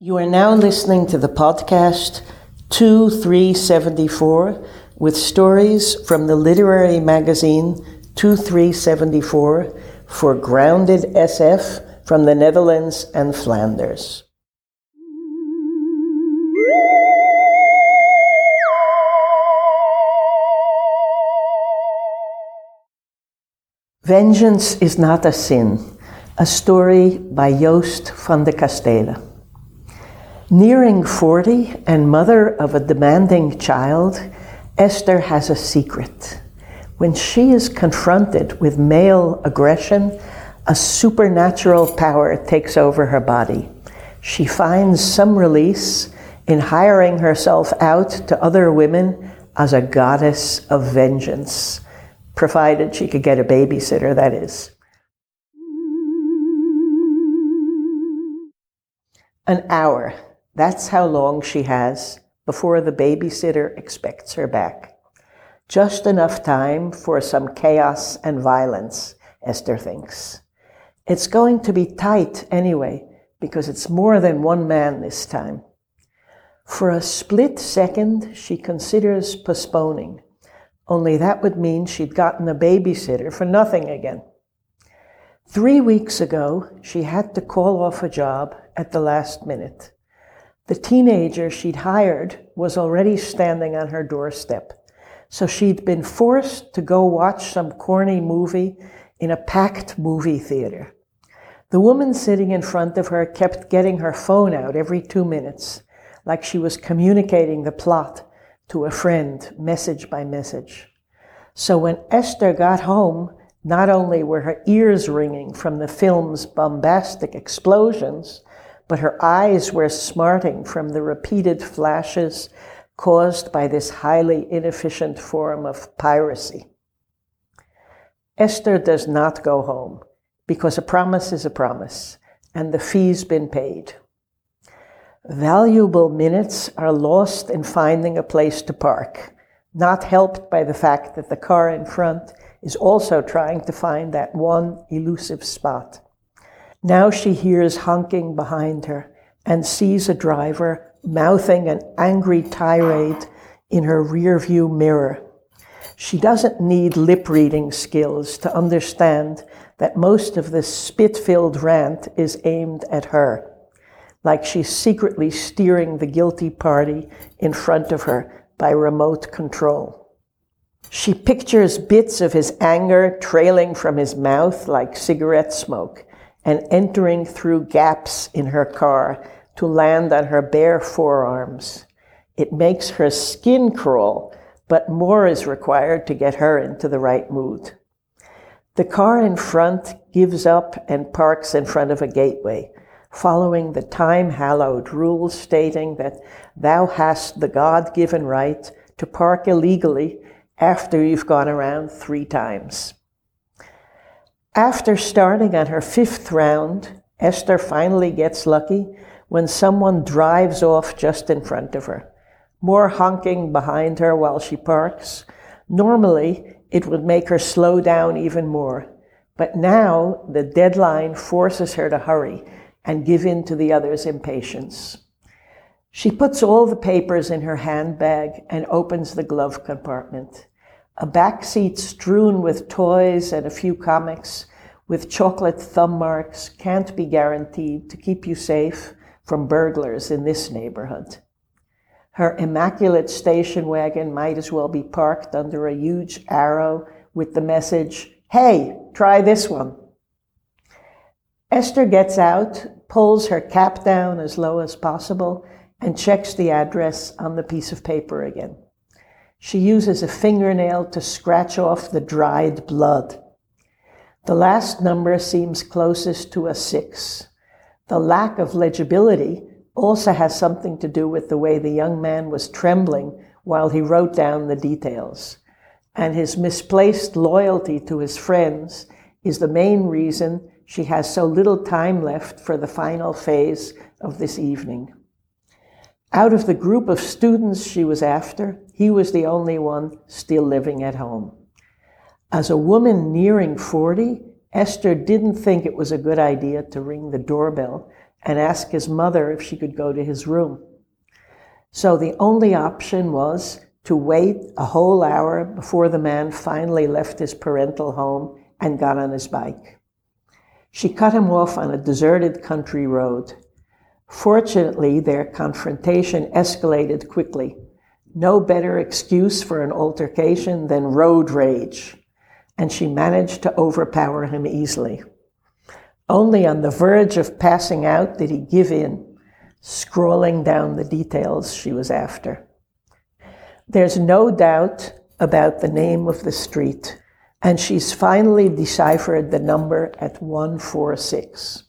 You are now listening to the podcast 2374 with stories from the literary magazine 2374 for Grounded SF from the Netherlands and Flanders. Vengeance is not a sin, a story by Joost van de Kastelen. Nearing 40 and mother of a demanding child, Esther has a secret. When she is confronted with male aggression, a supernatural power takes over her body. She finds some release in hiring herself out to other women as a goddess of vengeance, provided she could get a babysitter, that is. An hour that's how long she has before the babysitter expects her back. Just enough time for some chaos and violence, Esther thinks. It's going to be tight anyway, because it's more than one man this time. For a split second, she considers postponing, only that would mean she'd gotten a babysitter for nothing again. Three weeks ago, she had to call off a job at the last minute. The teenager she'd hired was already standing on her doorstep. So she'd been forced to go watch some corny movie in a packed movie theater. The woman sitting in front of her kept getting her phone out every two minutes, like she was communicating the plot to a friend, message by message. So when Esther got home, not only were her ears ringing from the film's bombastic explosions, but her eyes were smarting from the repeated flashes caused by this highly inefficient form of piracy. Esther does not go home because a promise is a promise and the fee's been paid. Valuable minutes are lost in finding a place to park, not helped by the fact that the car in front is also trying to find that one elusive spot. Now she hears honking behind her and sees a driver mouthing an angry tirade in her rearview mirror. She doesn't need lip reading skills to understand that most of this spit filled rant is aimed at her, like she's secretly steering the guilty party in front of her by remote control. She pictures bits of his anger trailing from his mouth like cigarette smoke and entering through gaps in her car to land on her bare forearms. It makes her skin crawl, but more is required to get her into the right mood. The car in front gives up and parks in front of a gateway, following the time hallowed rule stating that thou hast the God given right to park illegally after you've gone around three times. After starting on her fifth round, Esther finally gets lucky when someone drives off just in front of her, more honking behind her while she parks. Normally, it would make her slow down even more, but now the deadline forces her to hurry and give in to the other's impatience. She puts all the papers in her handbag and opens the glove compartment. A back seat strewn with toys and a few comics with chocolate thumb marks can't be guaranteed to keep you safe from burglars in this neighborhood. Her immaculate station wagon might as well be parked under a huge arrow with the message, Hey, try this one. Esther gets out, pulls her cap down as low as possible, and checks the address on the piece of paper again. She uses a fingernail to scratch off the dried blood. The last number seems closest to a six. The lack of legibility also has something to do with the way the young man was trembling while he wrote down the details. And his misplaced loyalty to his friends is the main reason she has so little time left for the final phase of this evening. Out of the group of students she was after, he was the only one still living at home. As a woman nearing 40, Esther didn't think it was a good idea to ring the doorbell and ask his mother if she could go to his room. So the only option was to wait a whole hour before the man finally left his parental home and got on his bike. She cut him off on a deserted country road. Fortunately, their confrontation escalated quickly. No better excuse for an altercation than road rage, and she managed to overpower him easily. Only on the verge of passing out did he give in, scrawling down the details she was after. There's no doubt about the name of the street, and she's finally deciphered the number at 146.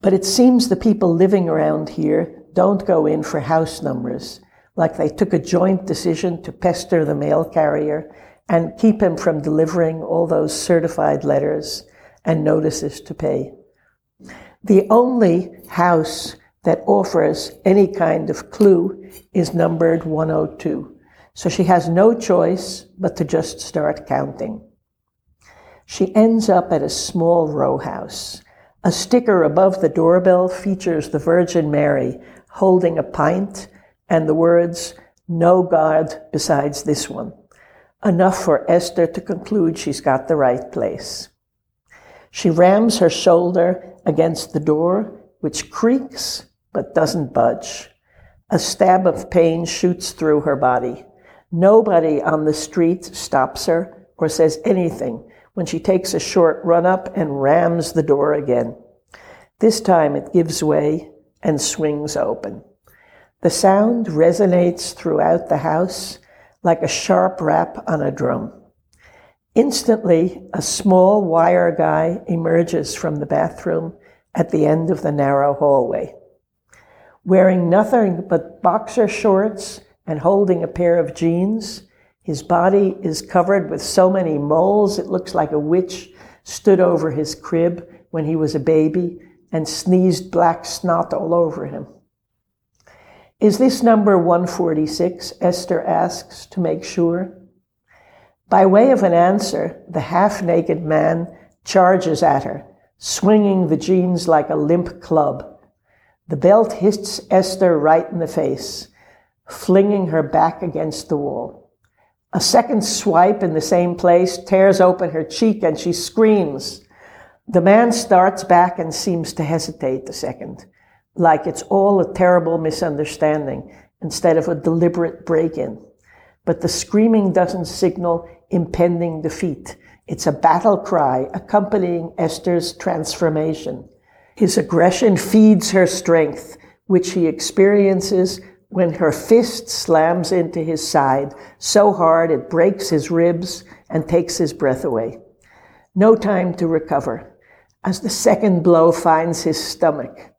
But it seems the people living around here don't go in for house numbers, like they took a joint decision to pester the mail carrier and keep him from delivering all those certified letters and notices to pay. The only house that offers any kind of clue is numbered 102. So she has no choice but to just start counting. She ends up at a small row house. A sticker above the doorbell features the Virgin Mary holding a pint and the words, No God besides this one. Enough for Esther to conclude she's got the right place. She rams her shoulder against the door, which creaks but doesn't budge. A stab of pain shoots through her body. Nobody on the street stops her or says anything when she takes a short run up and rams the door again. This time it gives way and swings open. The sound resonates throughout the house like a sharp rap on a drum. Instantly, a small wire guy emerges from the bathroom at the end of the narrow hallway. Wearing nothing but boxer shorts and holding a pair of jeans, his body is covered with so many moles it looks like a witch stood over his crib when he was a baby and sneezed black snot all over him. Is this number 146? Esther asks to make sure. By way of an answer, the half naked man charges at her, swinging the jeans like a limp club. The belt hits Esther right in the face, flinging her back against the wall. A second swipe in the same place tears open her cheek and she screams. The man starts back and seems to hesitate a second, like it's all a terrible misunderstanding instead of a deliberate break in. But the screaming doesn't signal impending defeat. It's a battle cry accompanying Esther's transformation. His aggression feeds her strength, which he experiences when her fist slams into his side so hard it breaks his ribs and takes his breath away. No time to recover as the second blow finds his stomach.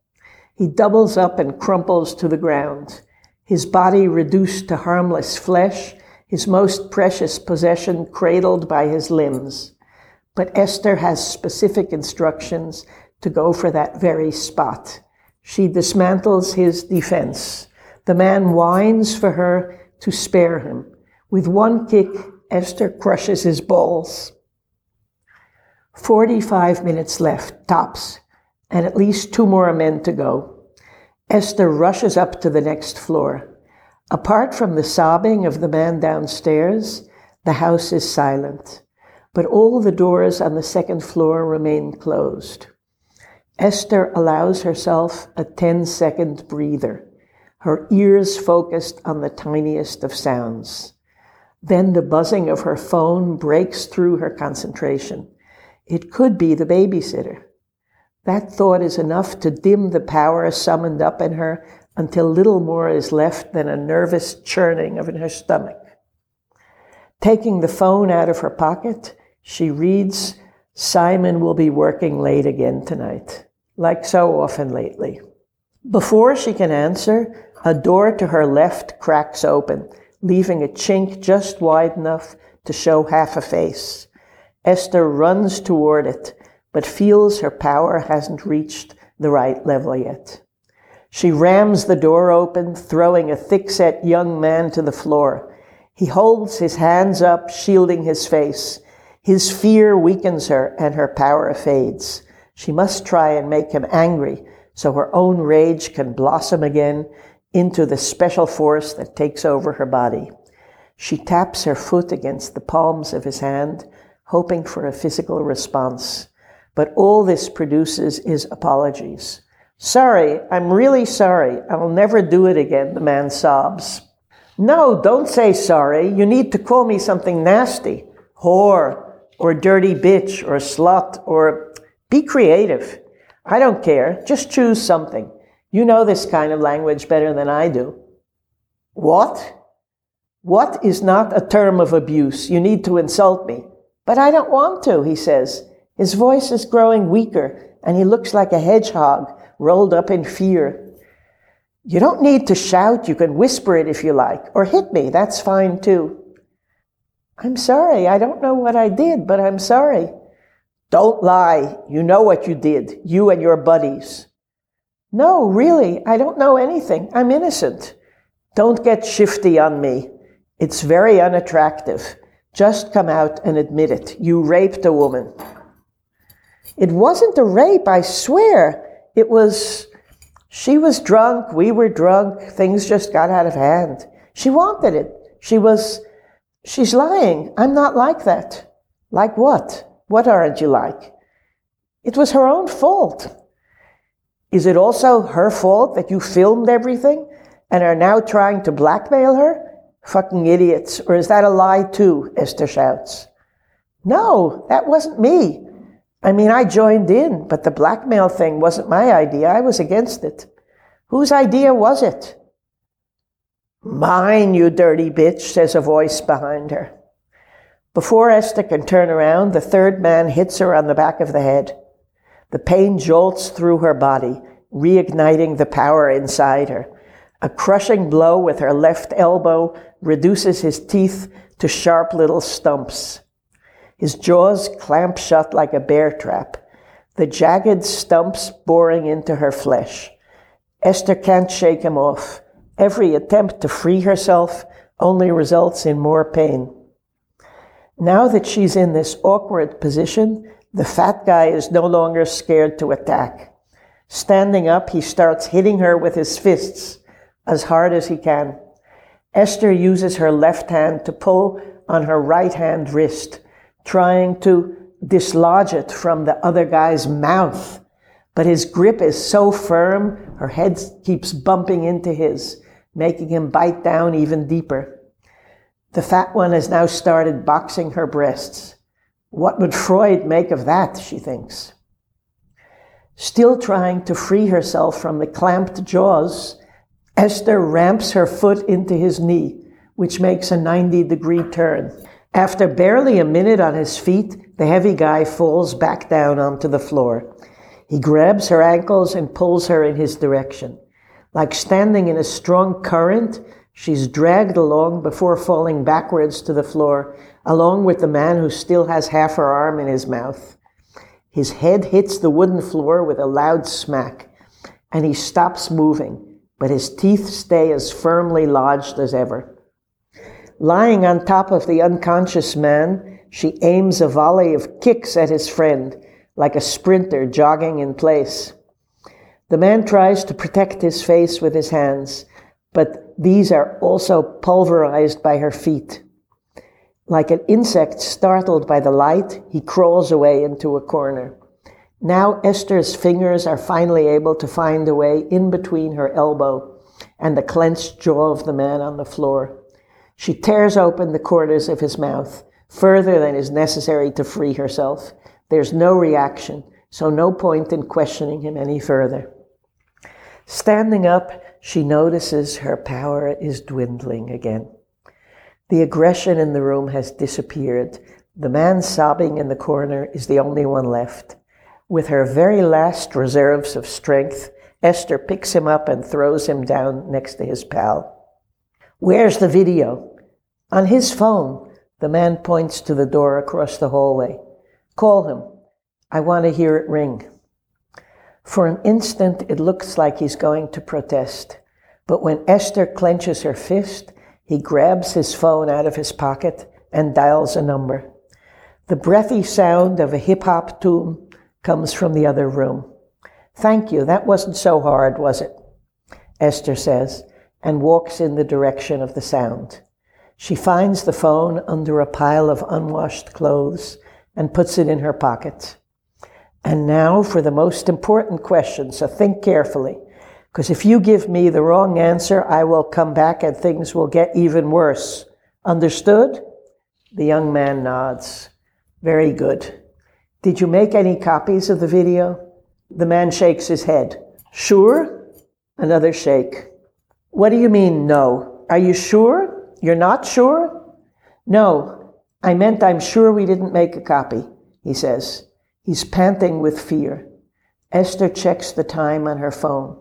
He doubles up and crumples to the ground, his body reduced to harmless flesh, his most precious possession cradled by his limbs. But Esther has specific instructions to go for that very spot. She dismantles his defense. The man whines for her to spare him. With one kick, Esther crushes his balls. 45 minutes left, tops, and at least two more men to go. Esther rushes up to the next floor. Apart from the sobbing of the man downstairs, the house is silent, but all the doors on the second floor remain closed. Esther allows herself a 10 second breather, her ears focused on the tiniest of sounds. Then the buzzing of her phone breaks through her concentration. It could be the babysitter. That thought is enough to dim the power summoned up in her until little more is left than a nervous churning of in her stomach. Taking the phone out of her pocket, she reads, Simon will be working late again tonight, like so often lately. Before she can answer, a door to her left cracks open, leaving a chink just wide enough to show half a face. Esther runs toward it, but feels her power hasn't reached the right level yet. She rams the door open, throwing a thick-set young man to the floor. He holds his hands up, shielding his face. His fear weakens her and her power fades. She must try and make him angry so her own rage can blossom again into the special force that takes over her body. She taps her foot against the palms of his hand, hoping for a physical response. But all this produces is apologies. Sorry, I'm really sorry. I'll never do it again, the man sobs. No, don't say sorry. You need to call me something nasty. Whore, or dirty bitch, or slut, or be creative. I don't care. Just choose something. You know this kind of language better than I do. What? What is not a term of abuse? You need to insult me. But I don't want to, he says. His voice is growing weaker, and he looks like a hedgehog rolled up in fear. You don't need to shout. You can whisper it if you like, or hit me. That's fine too. I'm sorry. I don't know what I did, but I'm sorry. Don't lie. You know what you did, you and your buddies. No, really, I don't know anything. I'm innocent. Don't get shifty on me. It's very unattractive. Just come out and admit it. You raped a woman. It wasn't a rape, I swear. It was, she was drunk, we were drunk, things just got out of hand. She wanted it. She was, she's lying. I'm not like that. Like what? What aren't you like? It was her own fault. Is it also her fault that you filmed everything and are now trying to blackmail her? Fucking idiots. Or is that a lie too? Esther shouts. No, that wasn't me. I mean, I joined in, but the blackmail thing wasn't my idea. I was against it. Whose idea was it? Mine, you dirty bitch, says a voice behind her. Before Esther can turn around, the third man hits her on the back of the head. The pain jolts through her body, reigniting the power inside her. A crushing blow with her left elbow reduces his teeth to sharp little stumps. His jaws clamp shut like a bear trap, the jagged stumps boring into her flesh. Esther can't shake him off. Every attempt to free herself only results in more pain. Now that she's in this awkward position, the fat guy is no longer scared to attack. Standing up, he starts hitting her with his fists as hard as he can. Esther uses her left hand to pull on her right hand wrist, trying to dislodge it from the other guy's mouth. But his grip is so firm, her head keeps bumping into his, making him bite down even deeper. The fat one has now started boxing her breasts. What would Freud make of that, she thinks. Still trying to free herself from the clamped jaws, Esther ramps her foot into his knee, which makes a 90 degree turn. After barely a minute on his feet, the heavy guy falls back down onto the floor. He grabs her ankles and pulls her in his direction. Like standing in a strong current, she's dragged along before falling backwards to the floor along with the man who still has half her arm in his mouth. His head hits the wooden floor with a loud smack, and he stops moving, but his teeth stay as firmly lodged as ever. Lying on top of the unconscious man, she aims a volley of kicks at his friend, like a sprinter jogging in place. The man tries to protect his face with his hands, but these are also pulverized by her feet. Like an insect startled by the light, he crawls away into a corner. Now Esther's fingers are finally able to find a way in between her elbow and the clenched jaw of the man on the floor. She tears open the corners of his mouth, further than is necessary to free herself. There's no reaction, so no point in questioning him any further. Standing up, she notices her power is dwindling again. The aggression in the room has disappeared. The man sobbing in the corner is the only one left. With her very last reserves of strength, Esther picks him up and throws him down next to his pal. Where's the video? On his phone. The man points to the door across the hallway. Call him. I want to hear it ring. For an instant, it looks like he's going to protest. But when Esther clenches her fist, he grabs his phone out of his pocket and dials a number. The breathy sound of a hip hop tune comes from the other room. Thank you. That wasn't so hard, was it? Esther says, and walks in the direction of the sound. She finds the phone under a pile of unwashed clothes and puts it in her pocket. And now for the most important question, so think carefully. Because if you give me the wrong answer, I will come back and things will get even worse. Understood? The young man nods. Very good. Did you make any copies of the video? The man shakes his head. Sure? Another shake. What do you mean, no? Are you sure? You're not sure? No, I meant I'm sure we didn't make a copy, he says. He's panting with fear. Esther checks the time on her phone.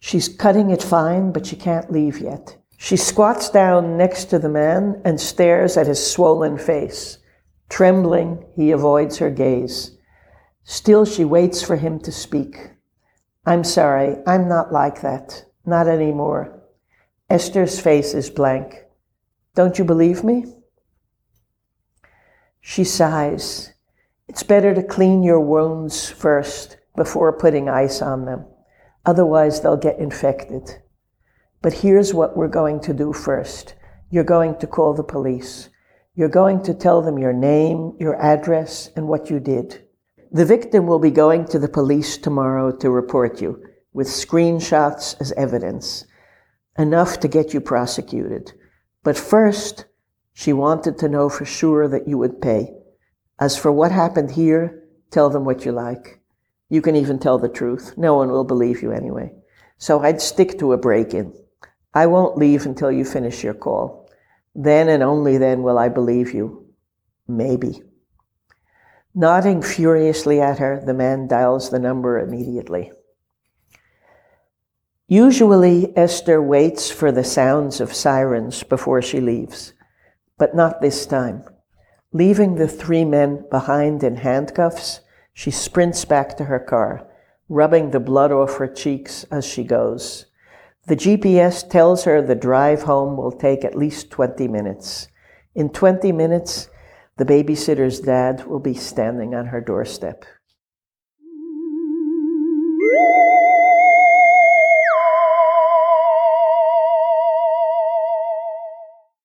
She's cutting it fine, but she can't leave yet. She squats down next to the man and stares at his swollen face. Trembling, he avoids her gaze. Still, she waits for him to speak. I'm sorry, I'm not like that. Not anymore. Esther's face is blank. Don't you believe me? She sighs. It's better to clean your wounds first before putting ice on them. Otherwise, they'll get infected. But here's what we're going to do first. You're going to call the police. You're going to tell them your name, your address, and what you did. The victim will be going to the police tomorrow to report you with screenshots as evidence, enough to get you prosecuted. But first, she wanted to know for sure that you would pay. As for what happened here, tell them what you like. You can even tell the truth. No one will believe you anyway. So I'd stick to a break in. I won't leave until you finish your call. Then and only then will I believe you. Maybe. Nodding furiously at her, the man dials the number immediately. Usually, Esther waits for the sounds of sirens before she leaves, but not this time. Leaving the three men behind in handcuffs, she sprints back to her car, rubbing the blood off her cheeks as she goes. The GPS tells her the drive home will take at least 20 minutes. In 20 minutes, the babysitter's dad will be standing on her doorstep.